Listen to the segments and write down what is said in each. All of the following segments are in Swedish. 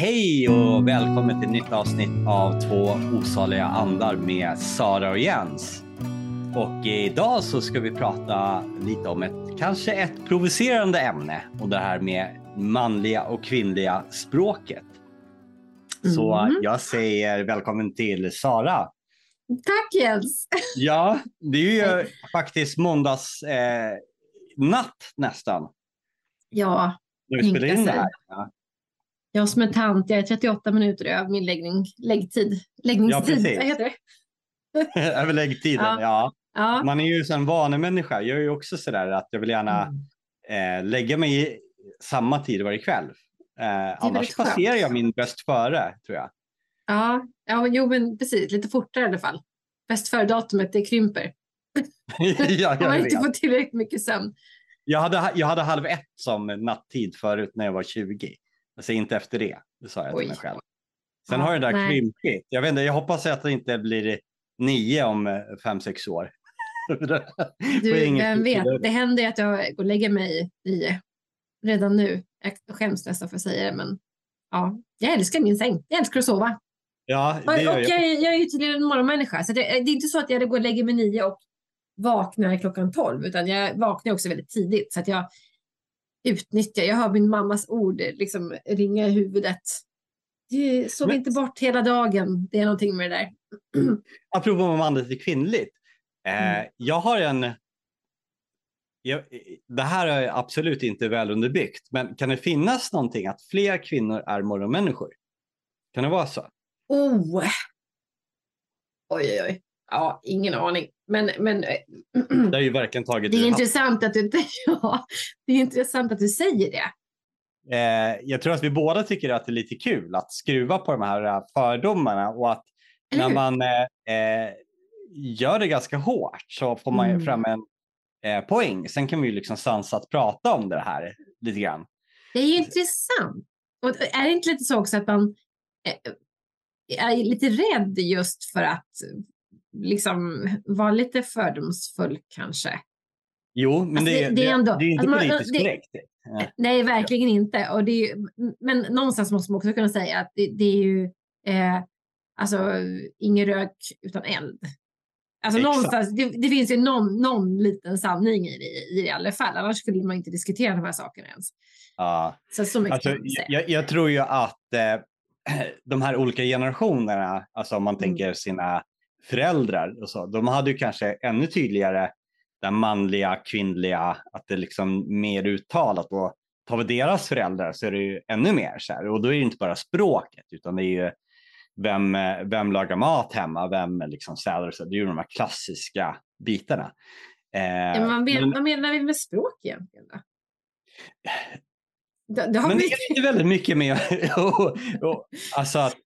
Hej och välkommen till ett nytt avsnitt av Två osaliga andar med Sara och Jens. Och idag så ska vi prata lite om ett kanske ett provocerande ämne och det här med manliga och kvinnliga språket. Så Mm. jag säger välkommen till Sara. Tack Jens! Ja, det är ju faktiskt måndags eh, natt nästan Ja, när vi spelar in det här. Ja. Jag som är tant, jag är 38 minuter över min läggning, läggtid. Läggningstid, vad heter det? Över läggtiden, Ja. ja. Ja. Man är ju en vanemänniska. Jag är ju också sådär att jag vill gärna Mm. eh, lägga mig i samma tid varje kväll. Eh, annars passerar jag min bäst före, tror jag. Ja, ja, jo men precis, lite fortare i alla fall. Bäst före-datumet, det krymper. ja, Man har jag, inte fått tillräckligt mycket sömn. jag, hade, jag hade halv ett som nattid förut när jag var 20. Alltså inte efter det, det sa jag till Oj. mig själv. Sen Ja, har det där nej. krympit. Jag, vet inte, jag hoppas att det inte blir nio om eh, fem, sex år. Du, vem vet, det händer ju att jag går och lägger mig i redan nu. Jag skäms nästan för att säga det, men ja, jag älskar min säng. Jag älskar att sova. Ja, Och, jag. jag, är- jag är ju tydligen en morgonmänniska, så det, det är inte så att jag går och lägger mig nio och vaknar klockan tolv, utan jag vaknar också väldigt tidigt, så att jag utnyttjar, jag hör min mammas ord liksom ringa i huvudet. Det- Sov Men- inte bort hela dagen, det är någonting med det där. apropå manligt till kvinnligt. Eh, Mm. Jag har en... Jag, det här är absolut inte väl underbyggt, men kan det finnas någonting att fler kvinnor är morgonmänniskor? Kan det vara så? Oh! Oj, oj, oj. Ja, ingen aning. Men, men eh, Det är ju verkligen taget det är intressant att du, ja, det är intressant att du säger det. eh, Jag tror att vi båda tycker att det är lite kul att skruva på de här eh, fördomarna och att Eller när man eh, eh, gör det ganska hårt så får man Mm. fram en eh, poäng. Sen kan vi ju liksom sansat prata om det här lite grann. Det är ju intressant. Och är det inte lite så också att man är lite rädd just för att liksom vara lite fördomsfull kanske? Jo, men Alltså, det, det- det, är ändå- det är inte man- politiskt det- korrekt. Eh, Nej, verkligen inte. Och det är ju, men någonstans måste man också kunna säga att det, det är ju eh, alltså ingen rök utan eld. Alltså Exakt. någonstans, det, det finns ju någon, någon liten sanning i det, i det i alla fall. Annars skulle man inte diskutera de här sakerna ens. Ja. Så, så mycket Alltså, man jag, jag tror ju att eh, de här olika generationerna, alltså om man Mm. tänker sina föräldrar och så, de hade ju kanske ännu tydligare den manliga, kvinnliga, att det liksom mer uttalat. Och tar vi deras föräldrar så är det ju ännu mer så här. Och då är det inte bara språket, utan det är ju vem, vem lagar mat hemma, vem liksom städar och så. Det är ju de här klassiska bitarna. Eh, men vad, men, vad menar vi med språk egentligen då? Det, det har Men det är väldigt mycket med... och, och, alltså att,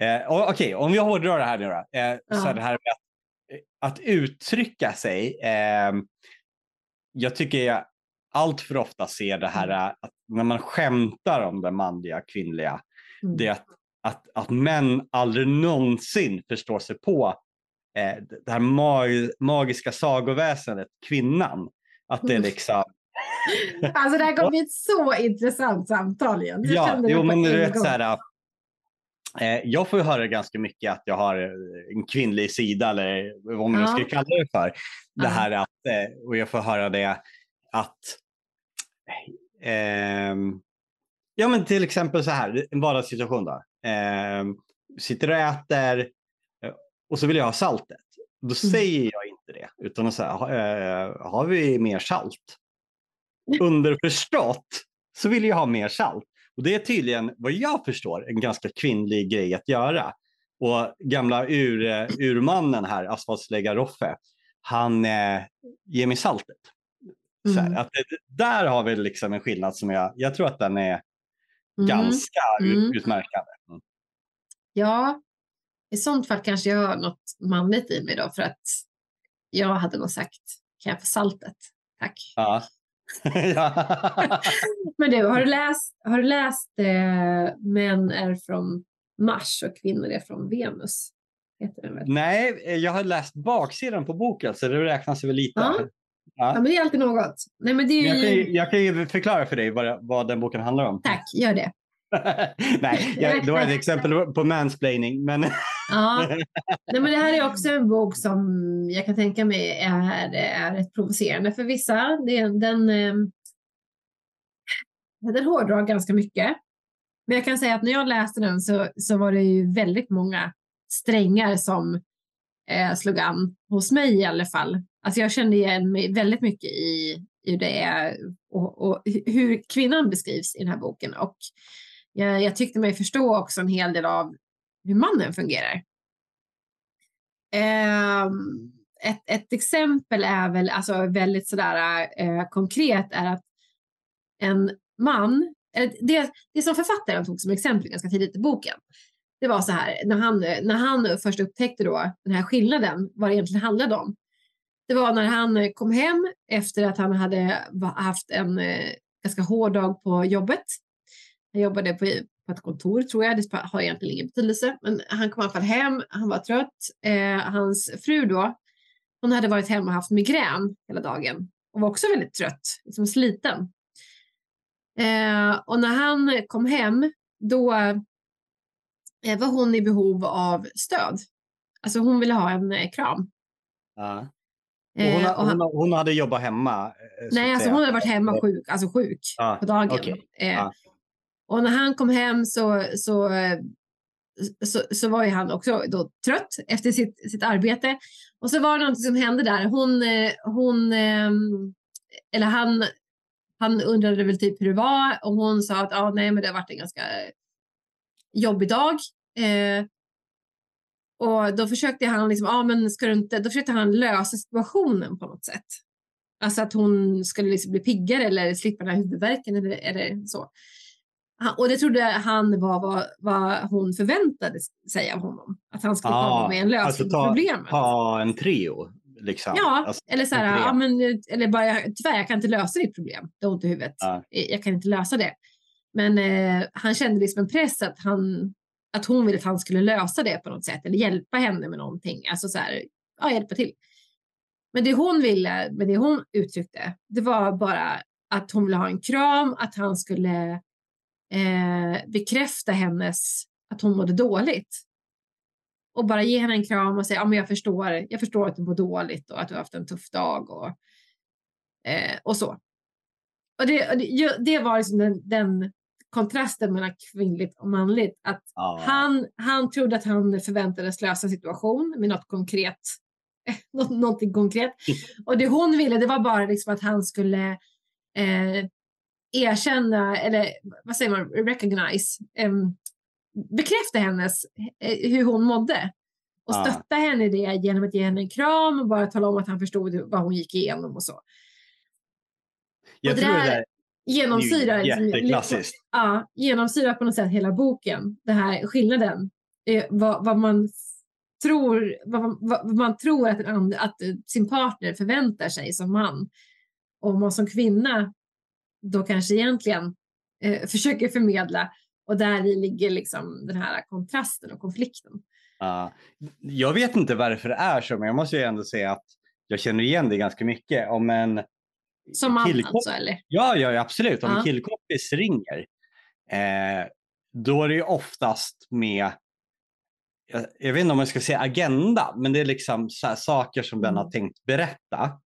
eh, Okej, om vi hårdrar det här nu då. Eh, så Ja. är det här med att, att uttrycka sig. Eh, jag tycker jag allt för ofta ser det här eh, att när man skämtar om det manliga, kvinnliga. Mm. Det att, att, att män aldrig någonsin förstår sig på eh, det här mag, magiska sagoväsendet, kvinnan. Att det är Mm. liksom... Alltså det här kommer bli ett så intressant samtal igen. Jag Ja, jo, men du vet så här. Eh, jag får höra ganska mycket att jag har eh, en kvinnlig sida eller vad man Ja. ska kalla det för. Det här att, eh, och jag får höra det att ehm, Ja men till exempel så här, en vardagssituation då. Ehm, sitter och äter eh, och så vill jag ha saltet. Då Mm. säger jag inte det utan att säga, "Ha- eh, har vi mer salt? Underförstått så vill jag ha mer salt. Och det är tydligen, vad jag förstår, en ganska kvinnlig grej att göra. Och gamla ur, eh, urmannen här, asfaltslägga Roffe, han eh, ger mig saltet. Så här, Mm. att det, där har vi liksom en skillnad som jag, jag tror att den är Mm. ganska Mm. utmärkande. Mm. Ja, i sånt fall kanske jag har något manligt i mig då för att jag hade nog sagt kan jag få saltet? Tack. Ja. Men du, har du läst, har du läst eh, Män är från Mars och kvinnor är från Venus? Nej, eh, jag har läst baksidan på boken så det räknas väl lite. Ja. Ja. Men det är alltid något. Nej, men det är Men Jag, kan, ju... ju- jag kan ju förklara för dig vad, vad den boken handlar om. Tack, gör det. Nej, jag, det var ett exempel på mansplaining. Men... ja. Nej, men det här är också en bok som jag kan tänka mig är, är rätt provocerande för vissa. Det, den, eh, den hårdrar ganska mycket. Men jag kan säga att när jag läste den så, så var det ju väldigt många strängar som eh, slog an hos mig i alla fall. Alltså jag kände igen mig väldigt mycket i hur det är och, och hur kvinnan beskrivs i den här boken. Och jag, jag, tyckte mig förstå också en hel del av hur mannen fungerar. Eh, ett, ett, exempel är väl alltså väldigt sådär eh, konkret är att en man, det, det som författaren tog som exempel ganska tidigt i boken, det var så här när han, när han först upptäckte då den här skillnaden, vad det egentligen handlade om. Det var när han kom hem efter att han hade haft en eh, ganska hård dag på jobbet. Han jobbade på, på ett kontor tror jag, det har egentligen ingen betydelse. Men han kom i alla fall hem, han var trött. Eh, hans fru då, hon hade varit hemma och haft migrän hela dagen och var också väldigt trött, liksom sliten. Eh, och när han kom hem, då eh, var hon i behov av stöd. Alltså hon ville ha en eh, kram. Ja. Hon, eh, hon, hon, hade jobbat hemma? Eh, Nej, alltså hon hade varit hemma sjuk, alltså sjuk ah, på dagen. Okay. Eh, ah. Och när han kom hem så, så, eh, så, så, var ju han också då trött efter sitt, sitt arbete. Och så var det något som hände där. Hon, eh, hon eh, eller han, han undrade väl typ hur det var och hon sa att ah, nej, men det har varit en ganska jobbig dag. Eh, och då försökte han liksom, ah, men ska du inte, då försökte han lösa situationen på något sätt. Alltså att hon skulle liksom bli piggare eller slippa den här huvudvärken eller, eller så och det trodde han var vad, vad hon förväntade sig av honom. Att han skulle ah, komma med en lösning alltså ta, på problemet. Ha en trio? Liksom. Ja, alltså, eller så här, ja, men, eller bara tyvärr, jag kan inte lösa ditt problem. Det har ont i huvudet. Ah. Jag kan inte lösa det. Men eh, han kände liksom en press att han att hon ville att han skulle lösa det på något sätt eller hjälpa henne med någonting. Alltså så här, ja, hjälpa till. Men det hon ville, med det hon uttryckte, det var bara att hon ville ha en kram, att han skulle eh, bekräfta hennes, att hon mådde dåligt. Och bara ge henne en kram och säga, ja men jag förstår, jag förstår att du mår dåligt och att du har haft en tuff dag och, eh, och så. Och det, det, det var liksom den, den kontrasten mellan kvinnligt och manligt. Att ja. han, han trodde att han förväntades lösa situation med något konkret. Nå någonting konkret. Och det hon ville det var bara liksom att han skulle eh, erkänna, eller vad säger man, recognize, eh, bekräfta hennes, eh, hur hon mådde. Och stötta ja. henne i det genom att ge henne en kram och bara tala om att han förstod vad hon gick igenom och så. Jag och tror det, där, genomsyrar, jätteklassiskt. Ja, genomsyrar på något sätt hela boken. Den här skillnaden. Eh, vad, vad, man tror, vad, vad, man tror att, att sin partner förväntar sig som man. Och man som kvinna då kanske egentligen eh, försöker förmedla. Och där ligger liksom den här kontrasten och konflikten. Uh, jag vet inte varför det är så, men jag måste ju ändå säga att jag känner igen det ganska mycket. Om en som man alltså eller? Ja, ja absolut. Om ja. en killkompis ringer, eh, då är det ju oftast med, jag, jag, vet inte om jag ska säga agenda, men det är liksom saker som den har mm. tänkt berätta.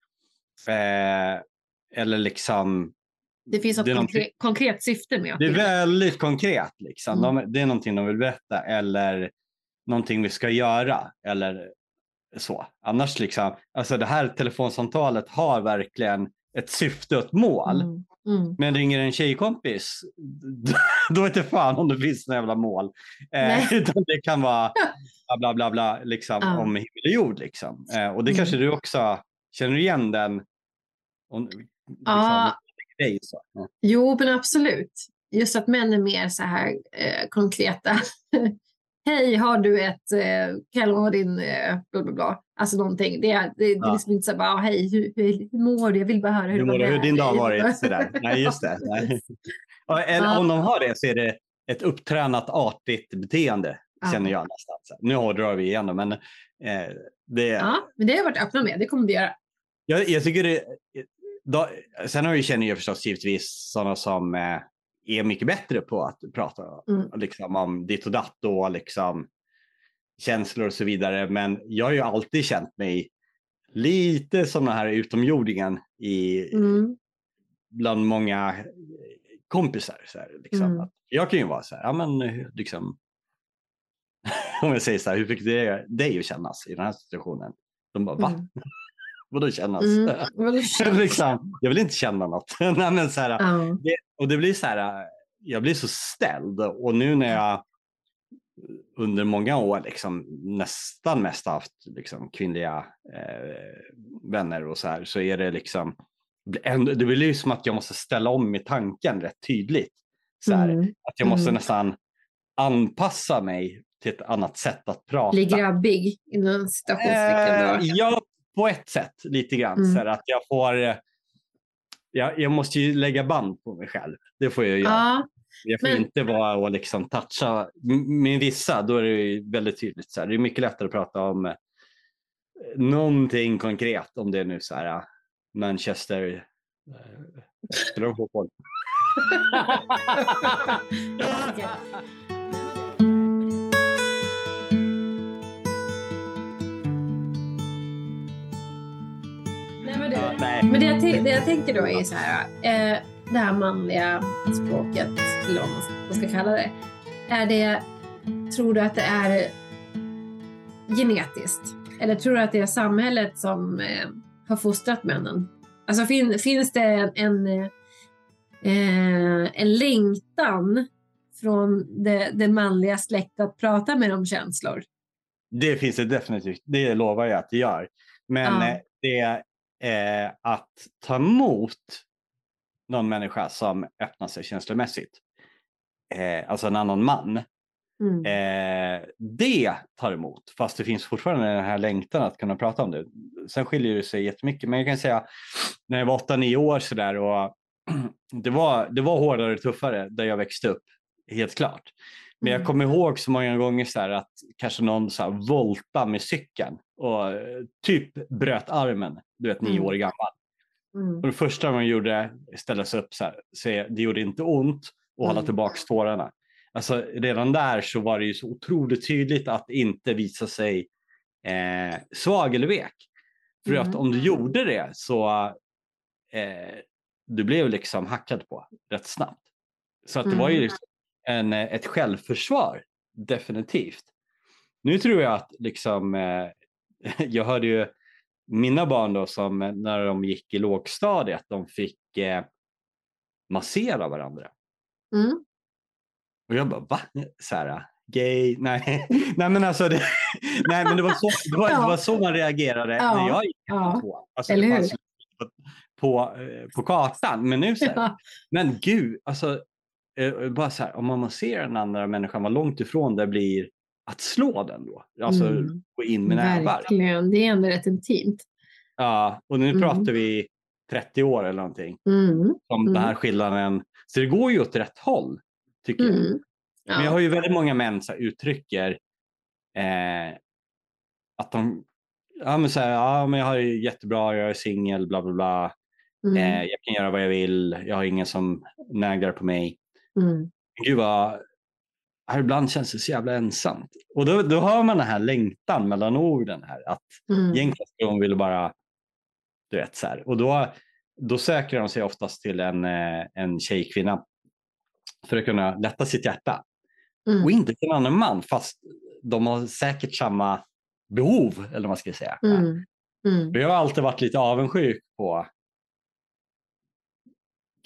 Eh, eller liksom det finns ett konkret, konkret syfte med det. är väldigt konkret. Liksom. Mm. De, det är någonting de vill berätta eller någonting vi ska göra. Eller så. Annars liksom, alltså det här telefonsamtalet har verkligen ett syfte och ett mål. Mm. Mm. Men ringer en tjejkompis, då jag fan om det finns några jävla mål. Eh, utan det kan vara bla bla bla, bla liksom, ja. om himmel och jord. Liksom. Eh, och det mm. kanske du också känner igen den? Om, liksom, ja. Dig, så. Ja. Jo, men absolut. Just att män är mer så här eh, konkreta. Hej, har du ett, eh, kan jag låna din eh, bla bla bla. Alltså någonting. Det är, det, ja. det är liksom inte så bara, hej, hur, hur, hur mår du? Jag vill bara höra hur, hur, mår du, hur din dag har varit. Sådär. Nej, just det. Nej. Eller. Om de har det så är det ett upptränat artigt beteende, känner jag nästan. Nu hårdrar vi igenom, men eh, det... Ja, men det har jag varit öppna med. Det kommer vi göra. Jag, jag tycker det... Då, sen har vi, känner jag förstås givetvis sådana som eh, är mycket bättre på att prata Mm. liksom, om ditt och datt och liksom, känslor och så vidare. Men jag har ju alltid känt mig lite som den här utomjordingen i, Mm. bland många kompisar. Så här, liksom. Mm. jag kan ju vara så här, ja men liksom, om jag säger så här, hur fick det dig att kännas i den här situationen? De bara, va? Mm. Vadå kännas? Mm. Vadå känns? liksom, jag vill inte känna något. Nej, men så här, Ja. det, och det blir så här, jag blir så ställd och nu när jag under många år liksom, nästan mest haft liksom, kvinnliga eh, vänner och så här så är det liksom det blir ju som att jag måste ställa om i tanken rätt tydligt. Så här, Mm. Att jag måste Mm. nästan anpassa mig till ett annat sätt att prata. Bli grabbig inom citationstecken. Eh, ja, på ett sätt lite grann. Mm. Så här, att jag får... eh, Jag, jag måste ju lägga band på mig själv. Det får jag göra. Ja, jag får men- inte vara och liksom toucha. Med vissa, då är det ju väldigt tydligt. Så här. Det är mycket lättare att prata om eh, någonting konkret. Om det är nu så här eh, Manchester... eh, Spelar de fotboll? det, Nej. men det, jag, det jag tänker då är så här. Eh, det här manliga språket, eller vad man ska- kalla det. Är det, tror du att det är genetiskt? Eller tror du att det är samhället som eh, har fostrat männen? Alltså fin, finns det en, en, eh, en längtan från det, det manliga släktet att prata med om känslor? Det finns det definitivt. Det lovar jag att det gör. Men Ja. eh, det är eh, att ta emot någon människa som öppnar sig känslomässigt. Eh, alltså en annan man. Mm. Eh, det tar emot. Fast det finns fortfarande den här längtan att kunna prata om det. Sen skiljer det sig jättemycket. Men jag kan säga när jag var 8-9 år sådär och det var, det var hårdare och tuffare där jag växte upp. Helt klart. Men jag Mm. kommer ihåg så många gånger så att kanske någon så här volta med cykeln och eh, typ bröt armen, du vet nio Mm. år gammal. Mm. Och det första man gjorde, ställa sig upp så här, säga det gjorde inte ont och hålla Mm. tillbaks tårarna. Alltså redan där så var det ju så otroligt tydligt att inte visa sig eh, svag eller vek. För Mm. att om du gjorde det så eh, du blev liksom hackad på rätt snabbt. Så att det var ju liksom en, eh, ett självförsvar, definitivt. Nu tror jag att liksom, eh, jag hörde ju mina barn då som eh, när de gick i lågstadiet, de fick eh, massera varandra. Mm. Och jag bara, va? Så här, gay? Nej, nej men alltså, det, nej, men det, var så, det, var, det var så man reagerade Ja. när jag gick Ja. tvåan. Alltså, Eller hur? på, på, eh, på kartan. Men nu så här, Ja. men gud, alltså, bara så här, om man ser den andra människan, vad långt ifrån det blir att slå den då. Alltså Mm. gå in med nävar. Verkligen, det är ändå rätt intimt. Ja, och nu Mm. pratar vi 30 år eller någonting. Mm. Mm. den här skillnaden. Så det går ju åt rätt håll, tycker jag. Mm. Men jag Ja. har ju väldigt många män som uttrycker eh, att de, ja men så här, ja men jag har det jättebra, jag är singel, bla bla bla. Mm. Eh, jag kan göra vad jag vill, jag har ingen som nägar på mig. Mm. Gud vad, ibland känns det så jävla ensamt. Och då, då hör man den här längtan mellan orden här. Att Mm. egentligen skulle de vilja bara, du vet så här. Och då, då söker de sig oftast till en, eh, en tjejkvinna för att kunna lätta sitt hjärta. Mm. Och inte till en annan man fast de har säkert samma behov eller vad man ska säga. Mm. Mm. Jag har alltid varit lite avundsjuk på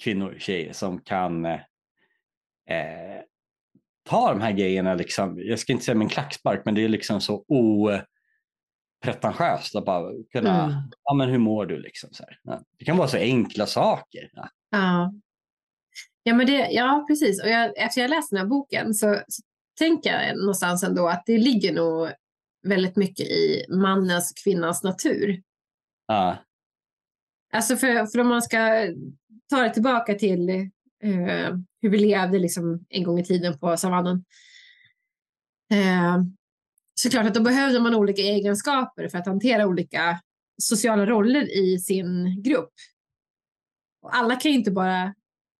kvinnor, tjejer som kan eh, eh, ta de här grejerna, liksom, jag ska inte säga med en klackspark, men det är liksom så opretentiöst att bara kunna, Mm. ja men hur mår du liksom? Så här. Det kan vara så enkla saker. Ja. Ja. Ja, men det, ja, precis. Och jag, efter jag läst den här boken så, så tänker jag någonstans ändå att det ligger nog väldigt mycket i mannens och kvinnans natur. Ja. Alltså för, för om man ska ta det tillbaka till eh, hur vi levde liksom en gång i tiden på savannen. Eh, så klart att då behövde man olika egenskaper för att hantera olika sociala roller i sin grupp. Och alla kan ju inte bara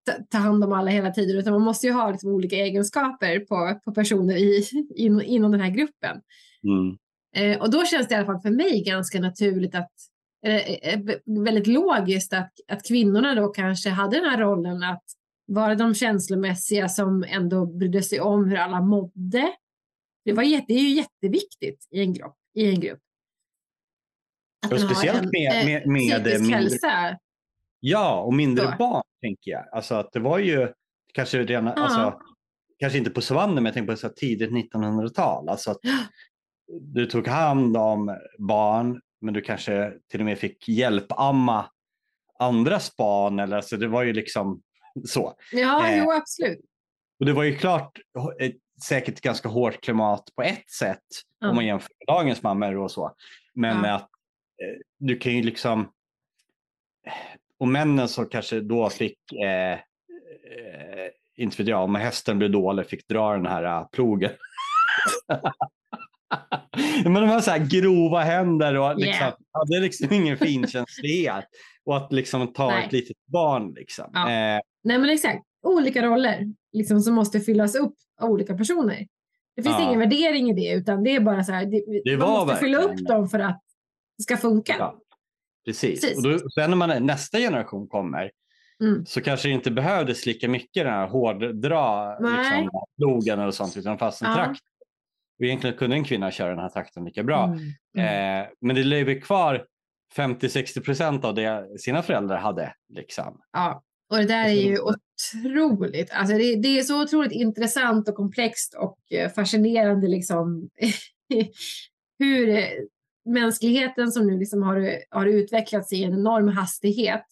ta, ta hand om alla hela tiden utan man måste ju ha liksom olika egenskaper på, på personer i, in, inom den här gruppen. Mm. Eh, och då känns det i alla fall för mig ganska naturligt att eh, eh, väldigt logiskt att, att kvinnorna då kanske hade den här rollen att vara de känslomässiga som ändå brydde sig om hur alla mådde. Det, var jätte, det är ju jätteviktigt i en grupp. I en grupp. Att och speciellt en, med, med, med psykisk mindre, hälsa. Ja, och mindre så. barn tänker jag. Alltså att det var ju kanske redan, ja. alltså, kanske inte på savannen, men jag tänker på så tidigt 1900-tal. Alltså att du tog hand om barn, men du kanske till och med fick hjälpamma andras barn. Eller, alltså det var ju liksom så. Ja, eh, jo, absolut. Och det var ju klart säkert ganska hårt klimat på ett sätt mm. om man jämför med dagens mammor och så. Men ja. att eh, du kan ju liksom och männen som kanske då fick, eh, eh, inte vet jag, om hästen blev dålig fick dra den här uh, plogen. Men de har så här grova händer och liksom, yeah. hade liksom ingen finkänslighet. Och att liksom ta Nej. ett litet barn. Liksom. Ja. Eh. Nej men exakt, olika roller liksom, som måste fyllas upp av olika personer. Det finns ja. ingen värdering i det utan det är bara så här, det, det man måste fylla upp dem för att det ska funka. Ja. Precis. Precis. Och då, sen när man, nästa generation kommer mm. så kanske det inte behövdes lika mycket den här hårddra liksom, plogen eller sånt utan fanns en ja. trakt. Och egentligen kunde en kvinna köra den här trakten lika bra. Mm. Mm. Eh, men det lever kvar 50-60 procent av det sina föräldrar hade. Liksom. Ja, och det där är ju otroligt. Alltså det, det, är så otroligt intressant och komplext och eh, fascinerande liksom hur mänskligheten som nu liksom har, har utvecklats i en enorm hastighet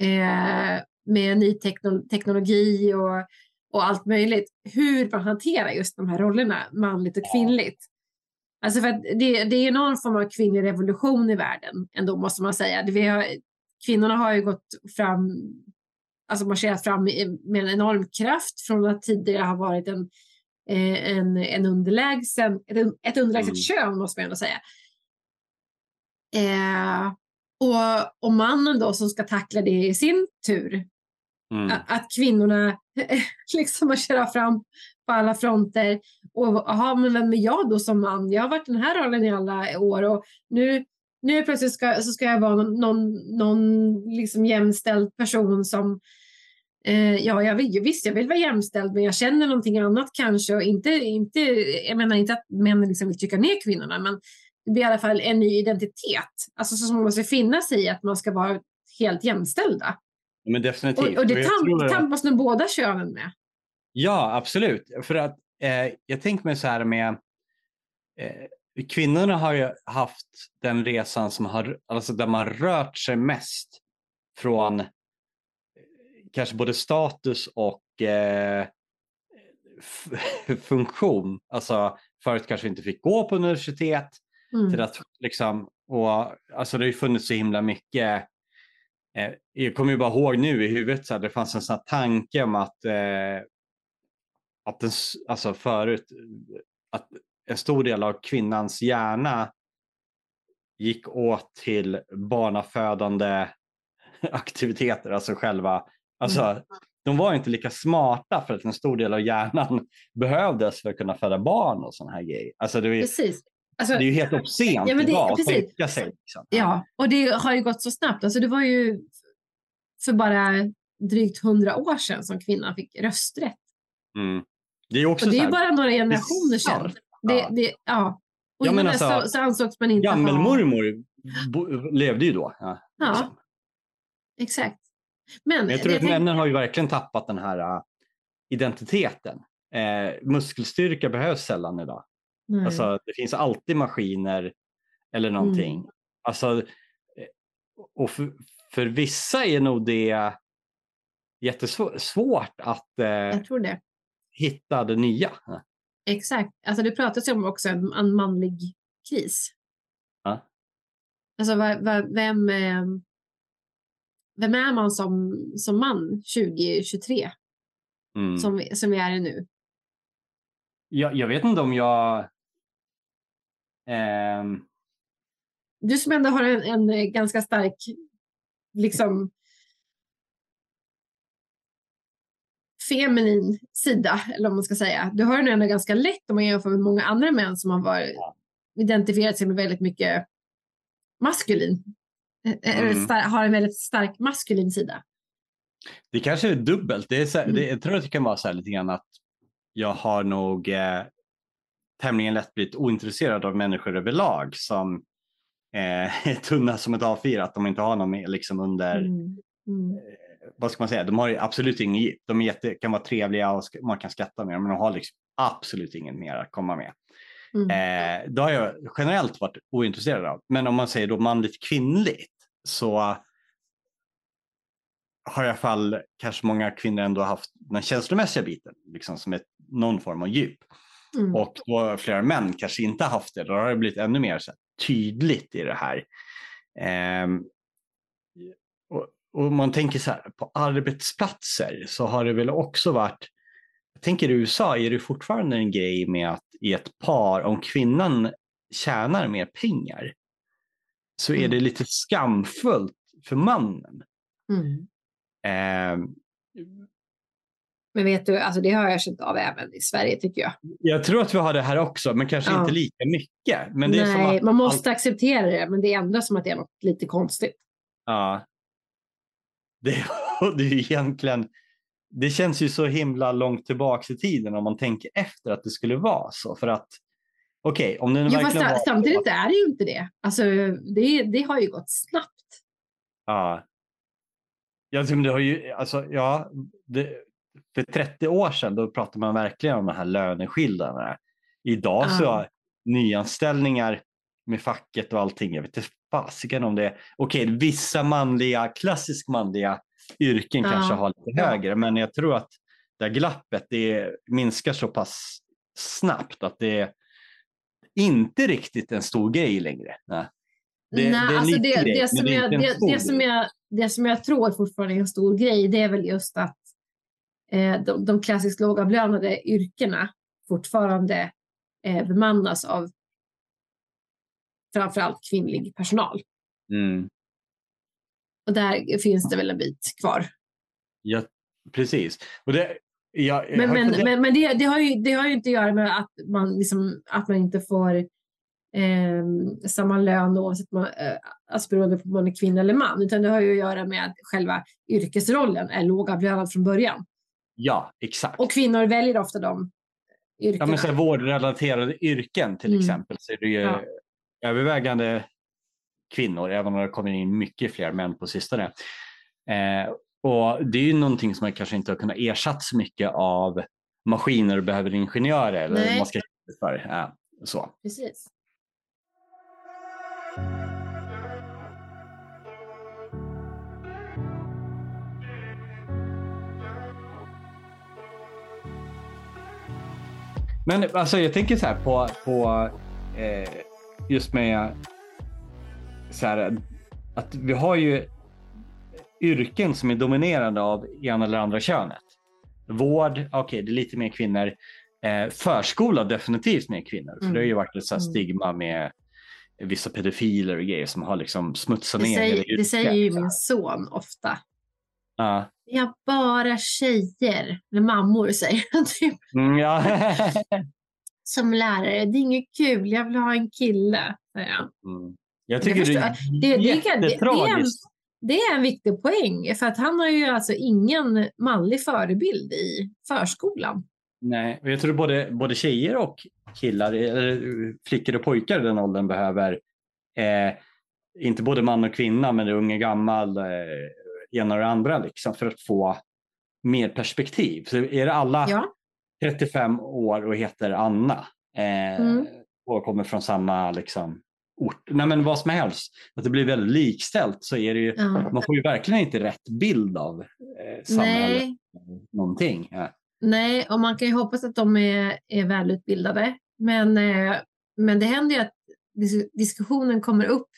eh, med ny tekno teknologi och, och allt möjligt. Hur man hanterar just de här rollerna, manligt och kvinnligt. Alltså för det, det är någon form av kvinnlig revolution i världen ändå måste man säga. Vi har, kvinnorna har ju gått fram, alltså marscherat fram med en enorm kraft från att tidigare ha varit en, eh, en, en underlägsen, ett, ett underlägset mm. kön måste man ändå säga. Eh, och, och mannen då som ska tackla det i sin tur. Mm. Att, att kvinnorna liksom marscherar fram på alla fronter. Och aha, men vem är jag då som man? Jag har varit den här rollen i alla år och nu, nu plötsligt ska, så ska jag vara någon, någon, någon liksom jämställd person som Ja, jag vill, visst, jag vill vara jämställd, men jag känner någonting annat kanske. Och inte, inte, jag menar inte att män liksom vill trycka ner kvinnorna, men det blir i alla fall en ny identitet. Alltså som man måste finna sig i att man ska vara helt jämställda. Men definitivt. Och, och det tam tampas nog båda könen med. Ja, absolut. För att eh, jag tänker mig så här med eh, kvinnorna har ju haft den resan som har, alltså där man rört sig mest från eh, kanske både status och eh, funktion. Alltså förut kanske inte fick gå på universitet. Mm. Till att, liksom, och, alltså det har ju funnits så himla mycket eh, jag kommer ju bara ihåg nu i huvudet så här, det fanns en sån tanke om att, eh, att den, alltså förut, att en stor del av kvinnans hjärna gick åt till barnafödande aktiviteter, alltså själva, alltså mm. de var inte lika smarta för att en stor del av hjärnan behövdes för att kunna föda barn och sådana här grejer. Alltså det, Precis. Alltså, det är ju helt obscent ja, idag att tänka sig. Liksom. Ja, och det har ju gått så snabbt. Alltså, det var ju för bara drygt hundra år sedan som kvinnan fick rösträtt. Mm. Det är också och det är ju bara några generationer sedan. Det, ja. Det, ja. Och ja, men alltså, så, så ansågs man inte Gammelmormor ha... levde ju då. Ja, ja. Liksom. exakt. Men, men jag tror att männen har ju verkligen tappat den här uh, identiteten. Eh, muskelstyrka behövs sällan idag. Nej. Alltså, det finns alltid maskiner eller någonting. Mm. Alltså, eh, och för, för, vissa är nog det jättesvårt att eh, hitta det nya. Exakt. Alltså, det pratas ju om också en, en manlig kris. Ja. Alltså va, va, vem, eh, vem är man som, som man 2023? Mm. Som, som vi är i nu. Jag, jag vet inte om jag Um, du som ändå har en, en ganska stark liksom, feminin sida, eller om man ska säga. Du har den ändå ganska lätt om man jämför med många andra män som har varit, identifierat sig med väldigt mycket maskulin. Eh, eller Mm. har en väldigt stark maskulin sida. Det kanske är dubbelt. Det är så, Mm. det, jag tror att det kan vara så här lite grann att jag har nog eh, tämligen lätt blivit ointresserad av människor överlag som eh, är tunna som ett A4, att de inte har någon liksom under, Mm. Mm. vad ska man säga, de har absolut ingen gift. De är jätte, kan vara trevliga och man kan skratta med dem, men de har liksom absolut inget mer att komma med. Mm. Eh, det har jag generellt varit ointresserad av. Men om man säger då manligt kvinnligt så har i alla fall kanske många kvinnor ändå haft den känslomässiga biten, liksom som ett, någon form av djup. Mm. Och då flera män kanske inte haft det, då har det blivit ännu mer så här, tydligt i det här. Ehm, och, och man tänker så här, på arbetsplatser så har det väl också varit, jag tänker i USA är det fortfarande en grej med att i ett par, om kvinnan tjänar mer pengar, så är Mm. det lite skamfullt för mannen. Mm. Ehm, Men vet du, alltså det har jag känt av även i Sverige tycker jag. jag tror att vi har det här också, men kanske Ja. inte lika mycket. Men det Nej, att man måste acceptera det, men det är ändå som att det är något lite konstigt. Ja. Det, det är ju egentligen, det känns ju så himla långt tillbaks i tiden om man tänker efter att det skulle vara så. För att, okej, om det nu Jo, fast verkligen var så samtidigt är det ju inte det. Alltså, det, det har ju gått snabbt. Ja. Ja, men det har ju, alltså, ja, det, för 30 år sedan då pratade man verkligen om de här löneskillnaderna. Idag så Ja. nyanställningar med facket och allting, jag vet inte fasiken om det. Okej, vissa manliga, klassiskt manliga yrken Ja. kanske har lite högre, men jag tror att det här glappet det minskar så pass snabbt att det är inte riktigt en stor grej längre. Nej. Det- Nej, det alltså det, grej, det, som jag, det, som jag, det som jag tror fortfarande är en stor grej, det är väl just att eh, de, de klassiskt lågavlönade yrkena fortfarande eh, bemannas av framförallt kvinnlig personal. Mm. Och där finns det väl en bit kvar. Ja, precis. Och det, jag Men, men, funderat- men, men det, det, har ju, det har ju inte att göra med att man, liksom, att man inte får eh, samma lön oavsett man, eh, alltså beroende på om man är kvinna eller man. Utan det har ju att göra med att själva yrkesrollen är lågavlönad från början. ja, exakt. Och kvinnor väljer ofta de ja, yrkena. men så vårdrelaterade yrken till Mm. exempel så är det ju Ja. övervägande kvinnor, även om det kommer in mycket fler män på sistone. Eh, och det är ju någonting som man kanske inte har kunnat ersatt så mycket av maskiner och behöver ingenjörer eller Nej. man ska för. Ja, så. Precis. Men alltså jag tänker så här på, på eh, just med så här, att vi har ju yrken som är dominerade av ena eller andra könet. Vård, okej det är lite mer kvinnor. Eh, förskola definitivt mer kvinnor. För Mm. det har ju varit ett så här Mm. stigma med vissa pedofiler och grejer som har liksom smutsat Det ner säger, det säger ju min son ofta. Ja. Vi har bara tjejer, eller mammor säger han typ. Mm, ja. Som lärare, det är inget kul, jag vill ha en kille. han. Mm. Jag tycker det förstår. är Det, det, det, det, är en, det är en viktig poäng, för att han har ju alltså ingen manlig förebild i förskolan. Nej, och jag tror både, både tjejer och killar, eller flickor och pojkar i den åldern behöver eh, inte både man och kvinna, men det är unga gammal, eh, ena och det andra liksom, för att få mer perspektiv. Så är det alla Ja, 35 år och heter Anna eh, Mm. och kommer från samma liksom, ort, nej men vad som helst, att det blir väldigt likställt så är det ju, ja. man får ju verkligen inte rätt bild av eh, samhället. Nej, Någonting. Ja. nej, och man kan ju hoppas att de är, är välutbildade. Men, eh, men det händer ju att dis- diskussionen kommer upp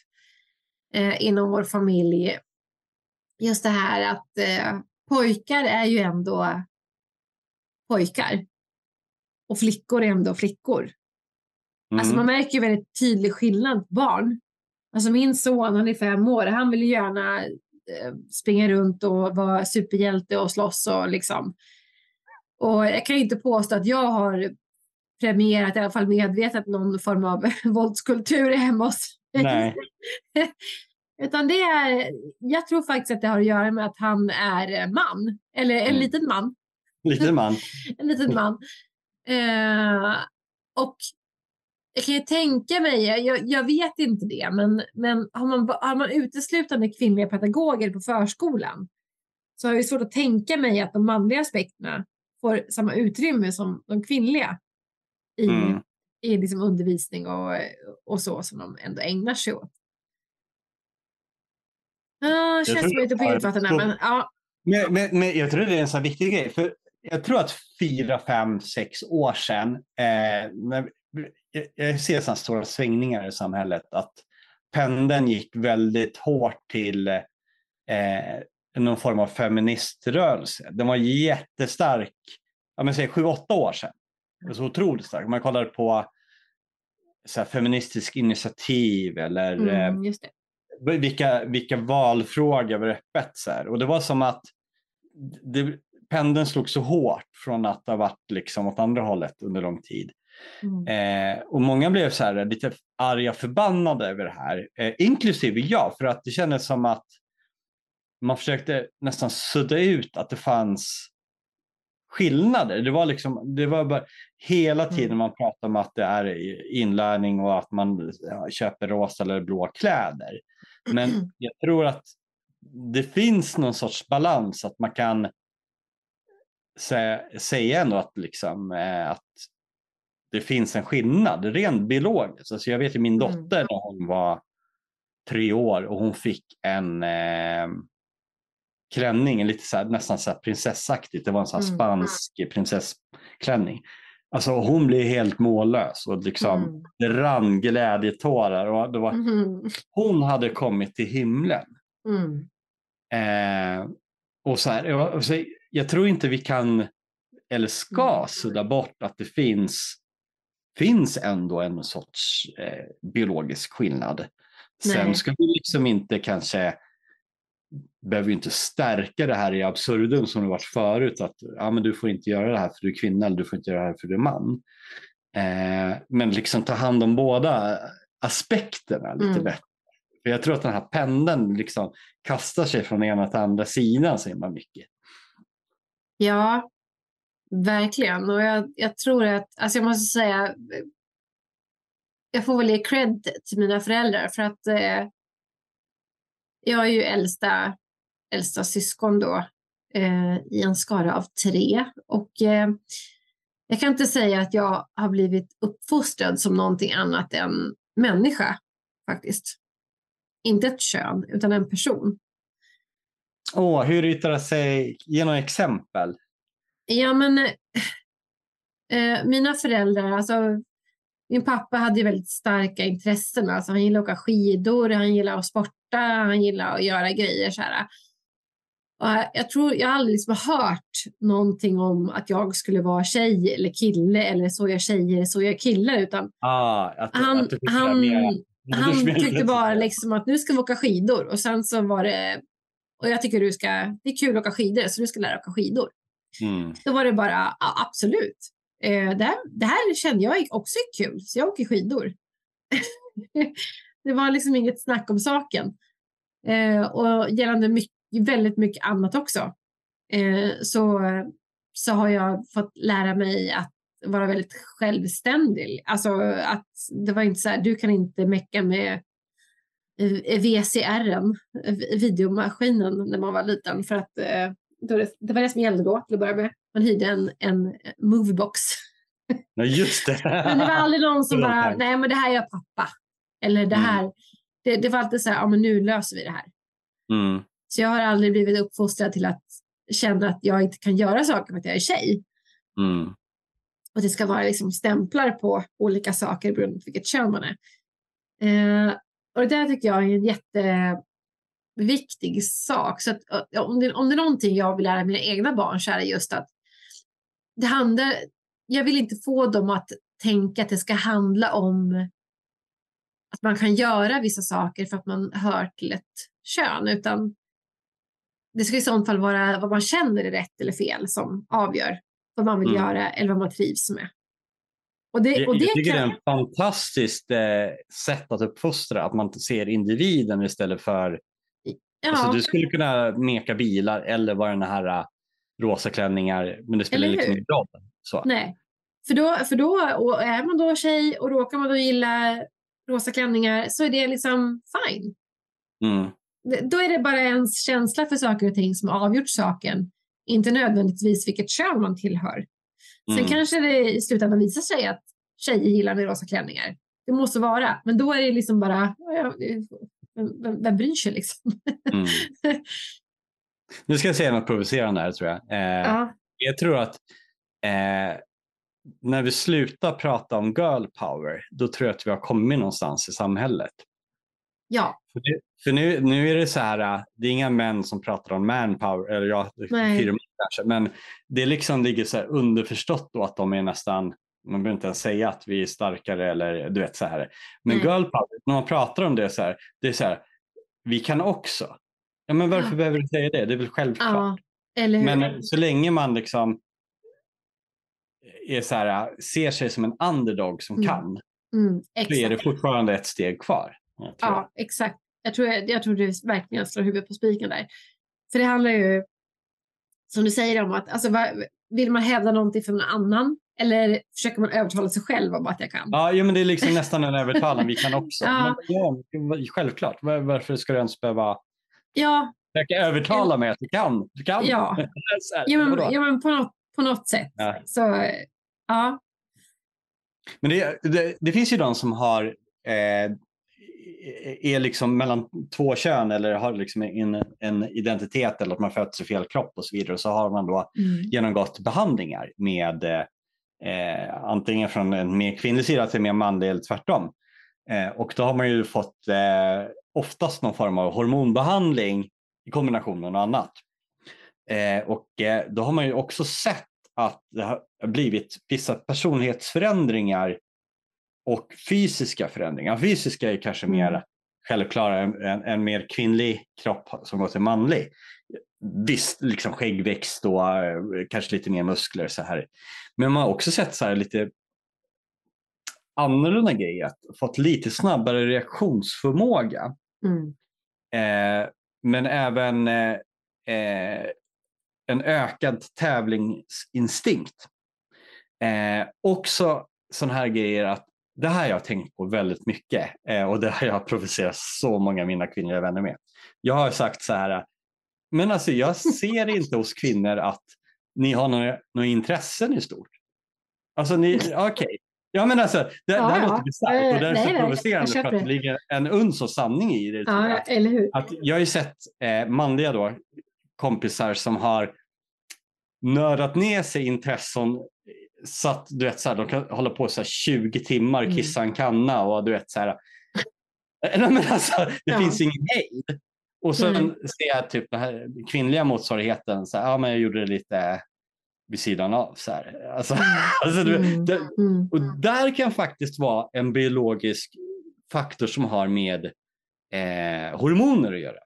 eh, inom vår familj. Just det här att eh, pojkar är ju ändå pojkar. Och flickor är ändå flickor. Alltså Mm. man märker ju väldigt tydlig skillnad på barn. Alltså min son, han är fem år, han vill ju gärna eh, springa runt och vara superhjälte och slåss och liksom. Och jag kan inte påstå att jag har premierat, i alla fall medvetet, någon form av våldskultur hemma hos Nej. Utan det är, jag tror faktiskt att det har att göra med att han är man, eller en Mm. liten man. Liten man. En liten man. Eh, och jag kan ju tänka mig, jag, jag vet inte det, men, men har, man, har man uteslutande kvinnliga pedagoger på förskolan så har jag svårt att tänka mig att de manliga aspekterna får samma utrymme som de kvinnliga i, Mm. i liksom undervisning och, och så som de ändå ägnar sig åt. Ah, tror känns som jag är ute på det djupt vatten men ja. Men, men, men jag tror det är en sån viktig grej. För jag tror att fyra, fem, sex år sedan, eh, när, jag, ser sådana stora svängningar i samhället, att pendeln gick väldigt hårt till eh, någon form av feministrörelse. Den var jättestark, ja, men säg sju, åtta år sedan. Det var så otroligt stark. Man kollar på så här, feministisk initiativ eller eh, Mm, det. vilka, vilka valfrågor var öppet. Så här. Och det var som att det, pendeln slog så hårt från att ha varit liksom åt andra hållet under lång tid. Mm. Eh, och många blev så här lite arga, förbannade över det här, eh, inklusive jag, för att det kändes som att man försökte nästan sudda ut att det fanns skillnader. Det var liksom, det var bara hela tiden Mm. man pratade om att det är inlärning och att man köper rosa eller blå kläder. Men jag tror att det finns någon sorts balans att man kan sä, säga ändå att, liksom, eh, att det finns en skillnad rent biologiskt. Alltså jag vet ju min Mm. dotter när hon var tre år och hon fick en eh, klänning, en lite så här, nästan så här prinsessaktigt. Det var en här Mm. spansk prinsessklänning. Alltså hon blev helt mållös och liksom Mm. det rann glädjetårar. Och det var, Mhm. hon hade kommit till himlen. Mm. Eh, och så här, jag, så, jag tror inte vi kan eller ska Mm. sudda bort att det finns, finns ändå en sorts eh, biologisk skillnad. Sen Nej. ska vi liksom inte kanske behöver inte stärka det här i absurdum som det varit förut. Att ja, men du får inte göra det här för du är kvinna eller du får inte göra det här för du är man. Eh, men liksom ta hand om båda aspekterna lite Mm. bättre. För jag tror att den här pendeln liksom kastar sig från ena till andra sidan så himla mycket. Ja, verkligen. Och jag, jag tror att, alltså jag måste säga, jag får väl ge cred till mina föräldrar för att eh, jag är ju äldsta, äldsta syskon då eh, i en skara av tre. Och eh, jag kan inte säga att jag har blivit uppfostrad som någonting annat än människa faktiskt. Inte ett kön, utan en person. Åh, hur yttrar det sig? Ge några exempel. Ja, men eh, mina föräldrar, alltså min pappa hade ju väldigt starka intressen. Alltså, han gillade att åka skidor, han gillade att sporta, han gillade att göra grejer. Så här. Och jag tror jag aldrig liksom hört någonting om att jag skulle vara tjej eller kille eller så gör tjejer, så gör killar. Utan Ah, att, han, att han, mer han tyckte bara liksom att nu ska vi åka skidor och sen så var det och jag tycker du ska, det är kul att åka skidor så du ska lära dig åka skidor. Mm. Då var det bara ja, absolut. Eh, det, här, det här kände jag också är kul, så jag åker skidor. det var liksom inget snack om saken. Eh, och gällande mycket, väldigt mycket annat också. Eh, så, så har jag fått lära mig att vara väldigt självständig. Alltså att det var inte så här, du kan inte mecka med eh, VCRen, eh, videomaskinen när man var liten för att eh, det, det var det som gällde då till att börja med. Man hyrde en, en moviebox. Ja, just det. Men det var aldrig någon som bara, nej men det här gör pappa. Eller det Mm. här, det, det var alltid så här, ja men nu löser vi det här. Mm. Så jag har aldrig blivit uppfostrad till att känna att jag inte kan göra saker för att jag är tjej. Mm. Och det ska vara liksom stämplar på olika saker beroende på vilket kön man är. Eh, och det där tycker jag är en jätteviktig sak. Så att, om, det, om det är någonting jag vill lära mina egna barn så är det just att det handlar, jag vill inte få dem att tänka att det ska handla om att man kan göra vissa saker för att man hör till ett kön, utan det ska i sånt fall vara vad man känner är rätt eller fel som avgör vad man vill Mm. göra eller vad man trivs med. Och det, och det jag tycker kan, det är ett fantastiskt eh, sätt att uppfostra, att man ser individen istället för... Alltså, du skulle kunna meka bilar eller vara den här uh, rosa klänningar, men det spelar liksom ingen roll. Så. nej. För då, för då och är man då tjej och råkar man då gilla rosa klänningar så är det liksom fine. Mm. Då är det bara ens känsla för saker och ting som har avgjort saken. Inte nödvändigtvis vilket kön man tillhör. Sen Mm. kanske det i slutändan visar sig att tjejer gillar med rosa klänningar. Det måste vara. Men då är det liksom bara, vem, vem, bryr sig liksom? Mm. Nu ska jag säga något provocerande här tror jag. Eh, ja. Jag tror att eh, när vi slutar prata om girl power, då tror jag att vi har kommit någonstans i samhället. ja, För, det, för nu, nu är det så här, äh, det är inga män som pratar om manpower, eller ja, firmor kanske, men det liksom ligger så här underförstått då att de är nästan, man behöver inte ens säga att vi är starkare eller du vet så här. Men Nej. girl power, när man pratar om det så här, det är så här, vi kan också. Ja, men varför Ja. behöver du säga det? Det är väl självklart. ja? Men så länge man liksom är så här, ser sig som en underdog som Mm, kan, mm, så är det fortfarande ett steg kvar. jag tror jag. Ja, exakt. Jag tror, jag tror du verkligen slår huvudet på spiken där. För det handlar ju, som du säger om att, alltså, vill man hävda någonting för någon annan? Eller försöker man övertala sig själv om att jag kan? Ja, jo, men det är liksom nästan en övertalan. Vi kan också. Ja. Men, ja, självklart. Var- Varför ska du ens behöva Ja, försöka övertala mig att du kan? Du kan. ja. Här, ja, men, ja men på, något, på något sätt. Ja. Så, ja. Men det, det, det finns ju de som har eh, är liksom mellan två kön eller har liksom en, en identitet eller att man föds i fel kropp och så vidare. Och så har man då Mm. genomgått behandlingar med eh, antingen från en mer kvinnlig sida till en mer manlig eller tvärtom. Eh, och då har man ju fått eh, oftast någon form av hormonbehandling i kombination med något annat. Eh, och eh, då har man ju också sett att det har blivit vissa personlighetsförändringar och fysiska förändringar. Fysiska är kanske Mm. mer självklara, en, en, en mer kvinnlig kropp som går till manlig. Visst, liksom skäggväxt och eh, kanske lite mer muskler så här. Men man har också sett så här lite annorlunda grejer, fått lite snabbare reaktionsförmåga. Mm. Eh, men även eh, eh, en ökad tävlingsinstinkt. Eh, också sådana här grejer att det här har jag tänkt på väldigt mycket eh, och det har jag provocerat så många av mina kvinnliga vänner med. Jag har sagt så här, men alltså jag ser inte hos kvinnor att ni har några, några intressen i stort. Alltså ni, okej. Ja men alltså, det, det Ja, här ja. låter bisarrt och det är Nej, så nej, provocerande för att det det. ligger en uns av sanning i det. tror jag. ja, eller hur? Att jag har ju sett eh, manliga då, kompisar som har nördat ner sig intressen så att du vet, så här, de kan hålla på så här 20 timmar, Mm. kissa en kanna och du vet så här. Nej, men alltså, det Ja. finns ingen hejd. Och sen Mm. ser jag typ den här kvinnliga motsvarigheten, så här, ja men jag gjorde det lite vid sidan av. Så här. Alltså, alltså, du, Mm. det, Mm. och där kan faktiskt vara en biologisk faktor som har med eh, hormoner att göra.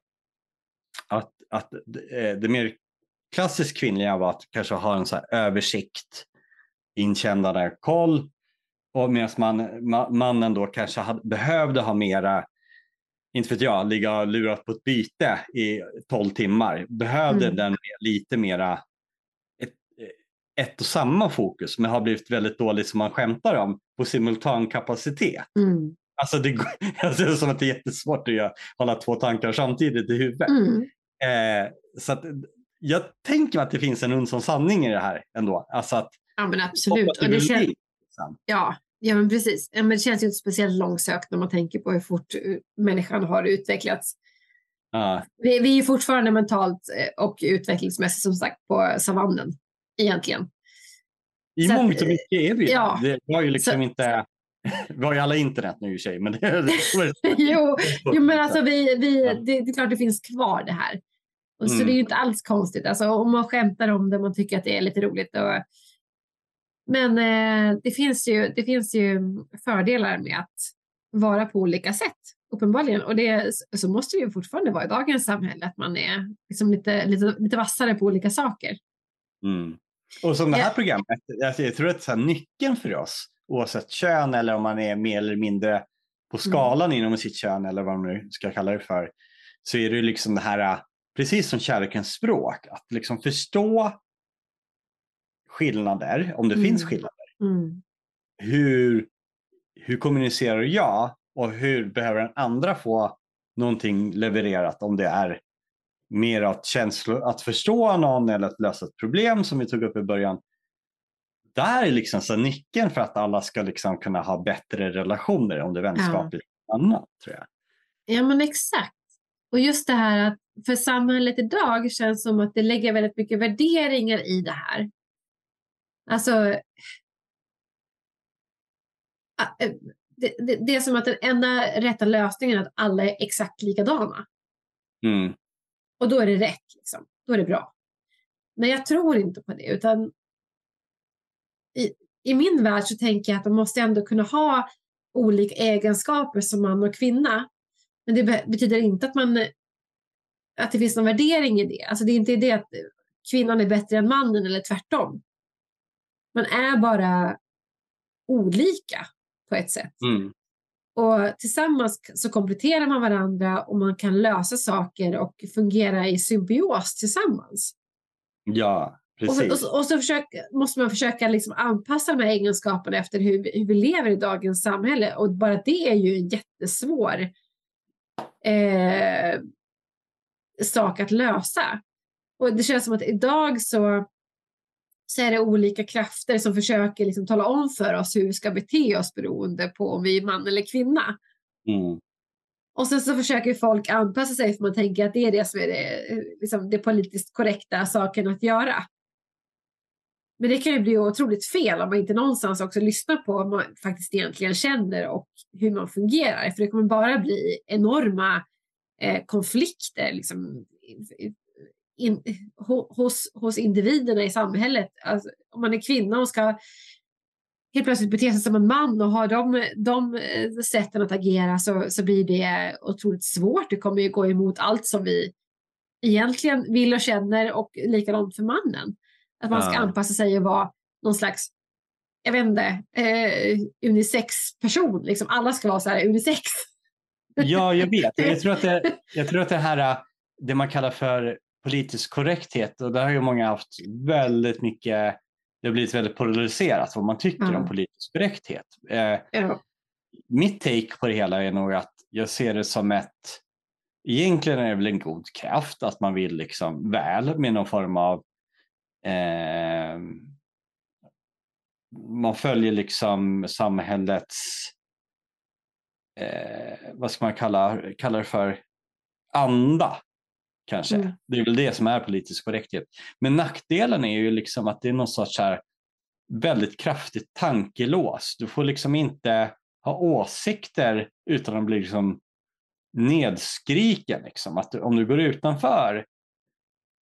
Att, att eh, det mer klassiskt kvinnliga var att kanske ha en så här översikt, inkännande koll. Och medan man, ma- mannen då kanske hade, behövde ha mera, inte vet jag, ligga och lurat på ett byte i 12 timmar. Behövde Mm. den lite mera ett, ett och samma fokus men har blivit väldigt dåligt som man skämtar om på simultankapacitet. Mm. Alltså det, alltså det är som att det är jättesvårt att göra, hålla två tankar samtidigt i huvudet. Mm. Eh, så att, jag tänker att det finns en uns sanning i det här ändå. Alltså att, Ja, men absolut. Och det känns, ja, ja, men precis. Men det känns ju inte speciellt långsökt när man tänker på hur fort eh, människan har utvecklats. Ja, Vi, vi är fortfarande mentalt eh, och utvecklingsmässigt som sagt på savannen egentligen. I Så mångt och mycket är vi ja. det. Vi har ju liksom Så- inte, vi har ju alla internet nu i och sig. Men det, det, jo, jo, men alltså vi, vi, det, det är klart det finns kvar det här. Och så Mm. det är ju inte alls konstigt. Alltså, om man skämtar om det, man tycker att det är lite roligt. Och... Men eh, det, finns ju, det finns ju fördelar med att vara på olika sätt, uppenbarligen. Och det, så måste det ju fortfarande vara i dagens samhälle, att man är liksom lite, lite, lite vassare på olika saker. Mm. Och som det här programmet, alltså jag tror att så här, nyckeln för oss, oavsett kön eller om man är mer eller mindre på skalan inom sitt kön eller vad man nu ska kalla det för, så är det liksom det här, precis som kärlekens språk, att liksom förstå skillnader, om det Mm. finns skillnader. Mm. Hur, hur kommunicerar jag och hur behöver den andra få någonting levererat om det är mer att, känslo, att förstå någon eller att lösa ett problem som vi tog upp i början. Där är liksom så nyckeln för att alla ska liksom kunna ha bättre relationer om det är vänskapligt och annat tror jag. Ja men exakt. Och just det här att för samhället idag känns som att det lägger väldigt mycket värderingar i det här. Alltså. eh, Det, det, det är som att den enda rätta lösningen är att alla är exakt likadana. Mm. Och då är det rätt. Liksom. Då är det bra. Men jag tror inte på det. Utan i, I min värld så tänker jag att man måste ändå kunna ha olika egenskaper som man och kvinna. Men det be betyder inte att man att det finns någon värdering i det. Alltså det är inte det att kvinnan är bättre än mannen eller tvärtom. Man är bara olika på ett sätt. Mm. Och tillsammans så kompletterar man varandra och man kan lösa saker och fungera i symbios tillsammans. Ja, Och, precis. och, så- och så försök, måste man försöka liksom anpassa de här egenskaperna efter hur, vi- hur vi lever i dagens samhälle. Och bara det är ju en jättesvår eh, sak att lösa. Och det känns som att idag så, så är det olika krafter som försöker liksom tala om för oss hur vi ska bete oss beroende på om vi är man eller kvinna. Mm. Och sen så försöker folk anpassa sig för man tänker att det är det som är det, liksom det politiskt korrekta saken att göra. Men det kan ju bli otroligt fel om man inte någonstans också lyssnar på vad man faktiskt egentligen känner och hur man fungerar. För det kommer bara bli enorma eh, konflikter liksom, in, ho, hos, hos individerna i samhället. Alltså, om man är kvinna och ska helt plötsligt bete sig som en man och ha de, de eh, sätten att agera så, så blir det otroligt svårt. Det kommer ju gå emot allt som vi egentligen vill och känner och likadant för mannen. Att man ska Ja. anpassa sig och vara någon slags, jag vet inte, eh, unisex-person. Liksom. Alla ska vara så här unisex. Ja, jag vet. Jag tror att det, jag tror att det här, äh, det man kallar för politisk korrekthet, och där har ju många haft väldigt mycket, det har blivit väldigt polariserat vad man tycker Ja. om politisk korrekthet. Eh, Ja. mitt take på det hela är nog att jag ser det som ett, egentligen är det väl en god kraft att man vill liksom väl med någon form av, eh, man följer liksom samhällets, eh, vad ska man kalla, kalla det för, anda kanske. Mm. Det är väl det som är politisk korrekthet. Men nackdelen är ju liksom att det är någon sorts här väldigt kraftigt tankelås. Du får liksom inte ha åsikter utan att bli liksom nedskriken. Liksom. Att du, om du går utanför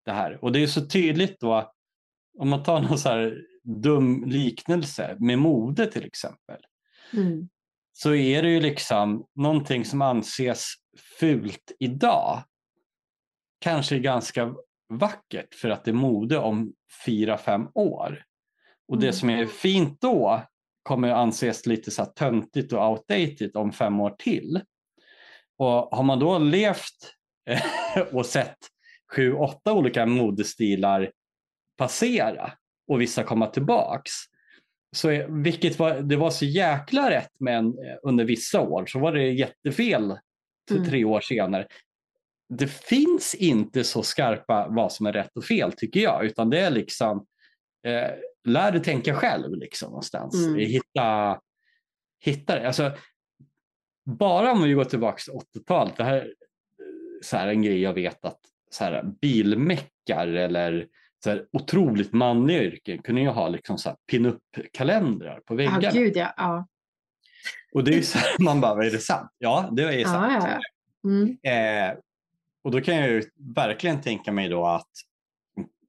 det här. Och det är så tydligt då, om man tar någon så här dum liknelse med mode till exempel. Mm. Så är det ju liksom någonting som anses fult idag. Kanske ganska vackert för att det är mode om fyra, fem år. Och det Mm. som är fint då kommer anses lite så här töntigt och outdated om fem år till. Och har man då levt och sett sju, åtta olika modestilar passera och vissa komma tillbaks. Så är- vilket var, det var så jäkla rätt men eh, under vissa år så var det jättefel för Mm. tre år senare. Det finns inte så skarpa vad som är rätt och fel tycker jag utan det är liksom eh, lär dig tänka själv liksom någonstans. Mm. Hitta, hitta det. Alltså, bara om vi går tillbaka till 80-talet, det här är så här en grej jag vet att så här, bilmäckar eller så här, otroligt manliga yrken kunde ju ha liksom så här pin-up-kalendrar på väggarna. gud ja. ja. och det är ju så här, man bara, är det sant? Ja, det är sant. Ja, ja, ja. Mm. Eh, och då kan jag ju verkligen tänka mig då att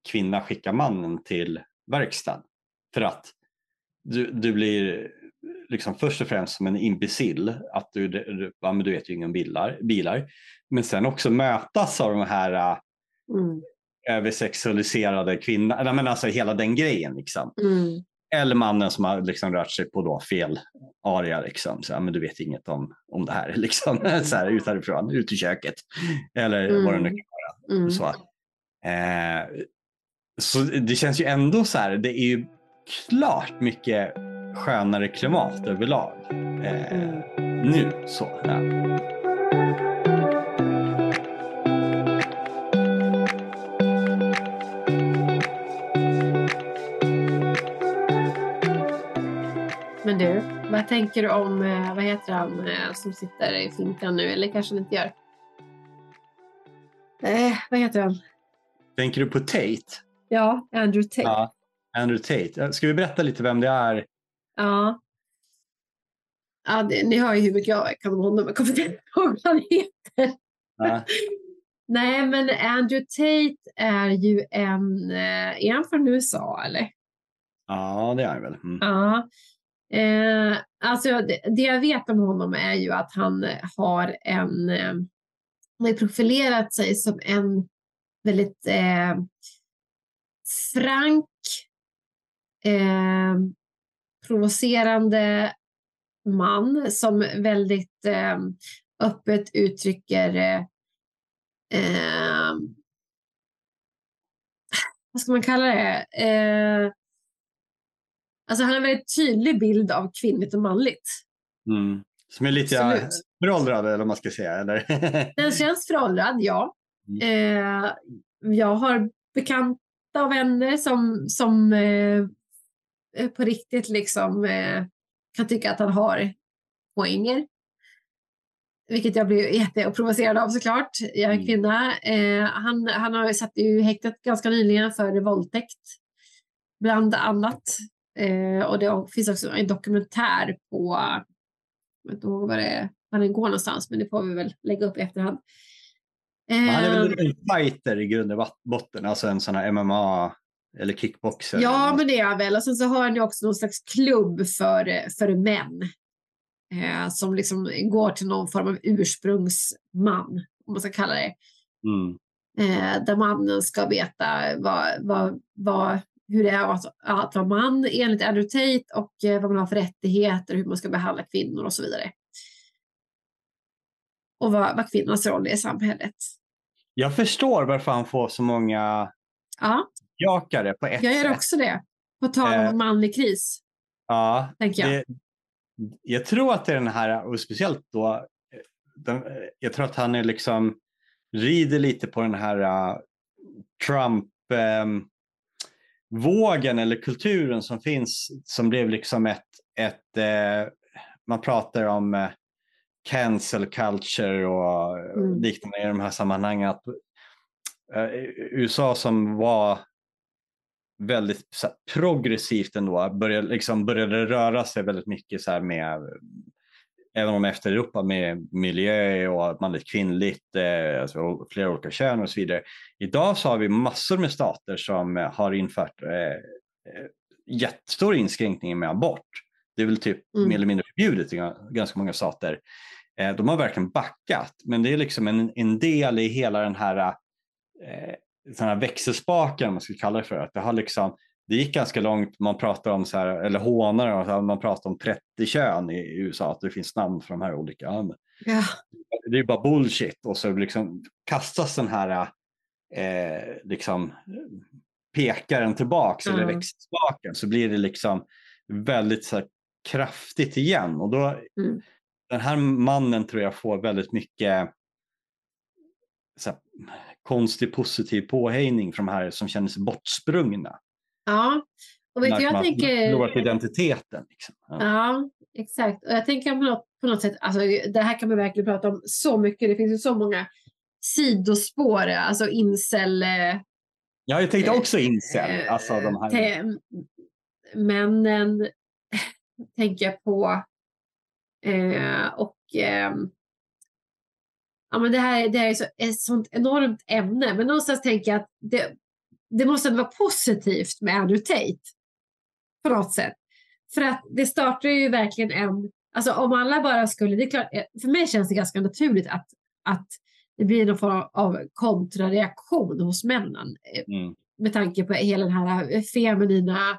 kvinna skickar mannen till verkstad. För att du, du blir liksom först och främst som en imbecill, att du, du, ja, men du vet ju ingen bilar, bilar. Men sen också mötas av de här Mm. översexualiserade men alltså hela den grejen. Liksom. Mm. Eller mannen som har liksom rört sig på då fel aria. Liksom. Så, ja, men du vet inget om, om det här. Liksom. Så här, ut härifrån, ut i köket. Eller Mm. vad det nu kan vara. Mm. Så, eh, så det känns ju ändå så här, det är ju klart mycket skönare klimat överlag. Eh, Mm. Nu så. Ja. Vad tänker du om, eh, vad heter han eh, som sitter i finkan nu? Eller kanske han inte gör? Eh, vad heter han? Tänker du på Tate? Ja, Andrew Tate. Ja. Ja, Andrew Tate. Ska vi berätta lite vem det är? ja. det, ni hör ju hur mycket jag kan om honom. Jag kommer inte ihåg vad han heter. Ja. Nej, men Andrew Tate är ju en... Eh, är han från USA eller? Ja, det är han väl. Mm. Ja. Eh, alltså det, det jag vet om honom är ju att han har en... Eh, han har profilerat sig som en väldigt eh, frank, eh, provocerande man som väldigt eh, öppet uttrycker eh, eh, vad ska man kalla det? Eh, Alltså han har en väldigt tydlig bild av kvinnligt och manligt. Mm. Som är lite Absolut. föråldrad eller vad man ska säga. Eller? Den känns föråldrad, ja. Mm. Eh, jag har bekanta och vänner som, som eh, på riktigt liksom eh, kan tycka att han har poänger. Vilket jag blir jätteprovocerad av såklart. Jag är Mm. kvinna. Eh, han, han har satt i häktet ganska nyligen för våldtäkt. Bland annat. Eh, och det finns också en dokumentär på, jag vet inte ihåg vad det var den går någonstans, men det får vi väl lägga upp i efterhand. Men Han är Eh, väl en fighter i grund och botten, alltså en sån här MMA eller kickboxer. Ja, men det är han väl. Och sen så har han ju också någon slags klubb för, för män. Eh, som liksom går till någon form av ursprungsman, om man ska kalla det. Mm. Eh, där mannen ska veta vad, vad, vad, hur det är att, att vara man enligt Andrew Tate och eh, vad man har för rättigheter, hur man ska behandla kvinnor och så vidare. Och vad, vad kvinnans roll är i samhället. Jag förstår varför han får så många Ja, jakare på ett jag gör också det. På tal Eh, om manlig kris, Ja, tänker jag. det, jag tror att det är den här, och speciellt då, eh, den, eh, jag tror att han är liksom rider lite på den här uh, Trump ehm, vågen eller kulturen som finns som blev liksom ett, ett eh, man pratar om eh, cancel culture och Mm. liknande i de här sammanhangen. Att, eh, USA som var väldigt här, progressivt ändå, började, liksom, började röra sig väldigt mycket så här med, även om efter Europa, med miljö och manligt kvinnligt, eh, alltså, flera olika kön och så vidare. Idag så har vi massor med stater som eh, har infört eh, eh, jättestora inskränkningar med abort. Det är väl typ Mm. mer eller mindre förbjudet i ga- ganska många stater. Eh, de har verkligen backat, men det är liksom en, en del i hela den här eh, sån här växelspaken, om man ska kalla det för. Att det, har liksom, det gick ganska långt, man pratar om, så här, eller hånar, och så här, man pratar om 30 kön i USA, att det finns namn för de här olika. Ja. Det är bara bullshit och så liksom kastas den här eh, liksom, pekaren tillbaks, eller Mm. växelspaken, så blir det liksom väldigt så här, kraftigt igen. Och då, Mm. Den här mannen tror jag får väldigt mycket så här, konstig positiv påhejning från de här som känner sig bortsprungna. Ja, och vet jag man tänker... förlorat identiteten. Liksom. Ja. Ja, exakt. Och jag tänker på något, på något sätt, alltså, det här kan man verkligen prata om så mycket. Det finns ju så många sidospår, alltså incel... eh, Ja, jag tänkte också incel. Alltså de här... te- männen tänker jag på. Eh, och ehm, ja, men det här, det här är så, ett sånt enormt ämne. Men någonstans tänker jag att det, det måste vara positivt med Andrew Tate. På något sätt. För att det startar ju verkligen en... Alltså om alla bara skulle... Det är klart, eh, för mig känns det ganska naturligt att, att det blir någon form av kontrareaktion hos männen. Mm. Med tanke på hela den här feminina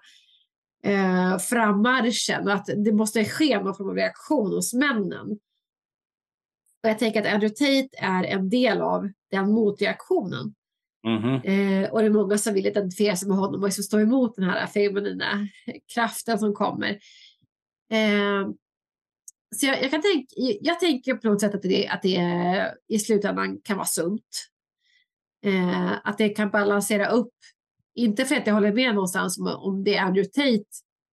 eh, frammarschen att det måste ske någon form av reaktion hos männen. Och jag tänker att Andrew Tate är en del av den motreaktionen. Mm-hmm. Eh, och det är många som vill identifiera sig med honom och liksom stå emot den här feminina kraften som kommer. Eh, så jag, jag, kan tänka, jag tänker på något sätt att det, att det i slutändan kan vara sunt. Eh, att det kan balansera upp. Inte för att jag håller med någonstans om, om det Andrew Tate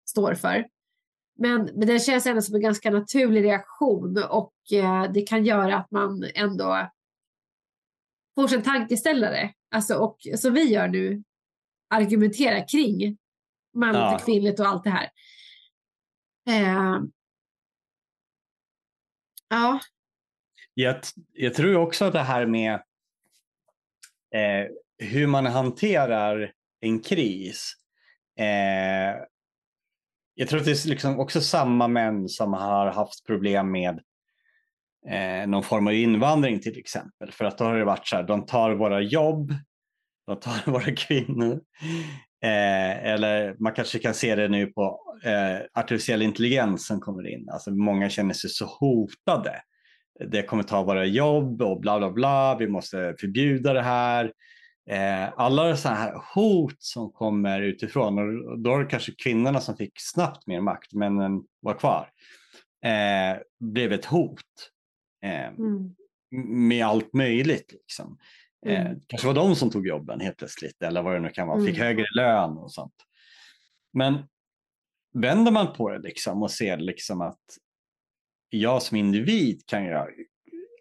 står för. Men, men det känns ändå som en ganska naturlig reaktion och eh, det kan göra att man ändå får sig en tankeställare. Alltså, och som vi gör nu, argumentera kring manligt Ja. och kvinnligt och allt det här. Eh, ja, Jag, jag tror också att det här med eh, hur man hanterar en kris. Eh, jag tror att det är liksom också samma män som har haft problem med eh, någon form av invandring till exempel. För att då har det varit så här, de tar våra jobb, de tar våra kvinnor. Eh, eller man kanske kan se det nu på eh, artificiell intelligens som kommer in. Alltså många känner sig så hotade det kommer ta våra jobb och bla bla bla, vi måste förbjuda det här. Eh, alla sådana här hot som kommer utifrån och då är det kanske kvinnorna som fick snabbt mer makt, männen var kvar, eh, blev ett hot. Eh, mm, med allt möjligt. Liksom. Eh, Mm. kanske var de som tog jobben helt plötsligt eller vad det nu kan vara, fick Mm. högre lön och sånt. Men vänder man på det liksom och ser liksom att jag som individ kan jag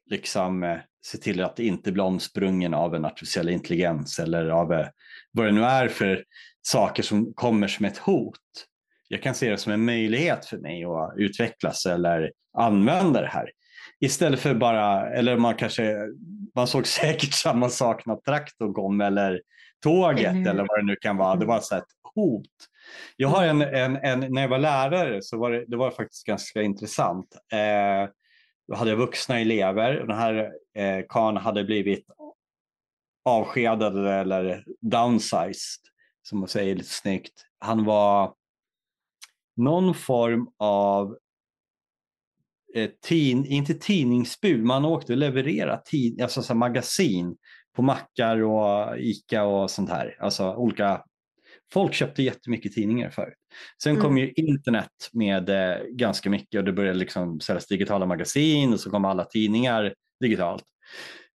liksom eh, se till att inte bli omsprungen av en artificiell intelligens eller av eh, vad det nu är för saker som kommer som ett hot. Jag kan se det som en möjlighet för mig att utvecklas eller använda det här. Istället för bara, eller man kanske, man såg säkert samma sak när traktorn kom eller tåget Eller hur? eller vad det nu kan vara. Det var så här ett hot. Jag har en, en, en, när jag var lärare så var det, det var faktiskt ganska intressant. Eh, då hade jag vuxna elever och den här eh, karln hade blivit avskedad eller downsized, som man säger lite snyggt. Han var någon form av eh, tin, inte tidningsbud, men han åkte och levererade tid, alltså så magasin på mackar och Ica och sånt här. Alltså olika Folk köpte jättemycket tidningar förut. Sen kom Mm. ju internet med eh, ganska mycket och det började liksom säljas digitala magasin och så kom alla tidningar digitalt.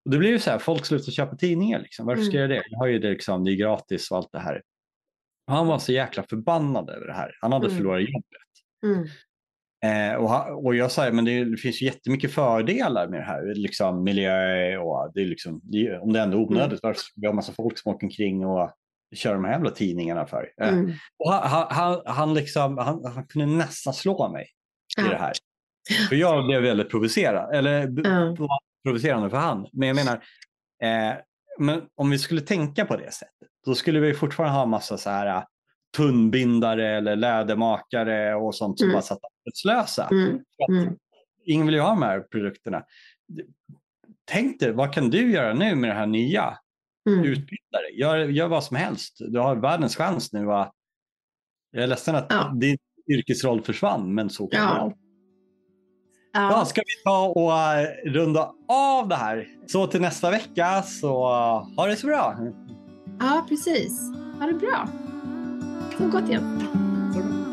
Och det blev ju så här, folk slutade köpa tidningar. Liksom. Varför ska jag Mm. göra det? Jag har ju det, liksom, det är gratis och allt det här. Han var så jäkla förbannad över det här. Han hade Mm. förlorat jobbet. mm, Eh, och, och jag sa, men det, är- det finns ju jättemycket fördelar med det här. Liksom miljö och det är liksom, det är, om det ändå är onödigt, varför ska vi ha massa folk som åker omkring och kör de här jävla tidningarna för? Eh, mm. och han, han- han, liksom, han, han kunde nästan slå mig i Ja. det här. För jag blev väldigt provocerad, eller var provocerande för han. Men jag menar, eh, men om vi skulle tänka på det sättet, då skulle vi fortfarande ha massa så här tunnbindare eller lädermakare och sånt som Mm. bara satt arbetslösa. Mm. Mm. Ingen vill ju ha de här produkterna. Tänk dig, vad kan du göra nu med det här nya? Mm. Utbilda dig, gör, gör vad som helst. Du har världens chans nu. Va? Jag är ledsen att Ja. din yrkesroll försvann, men så kan det Ja. vara. Ja, Ja. ska vi ta och eh, runda av det här? Så till nästa vecka, så uh, ha det så bra. ja, precis. Ha det bra. Så gott igen.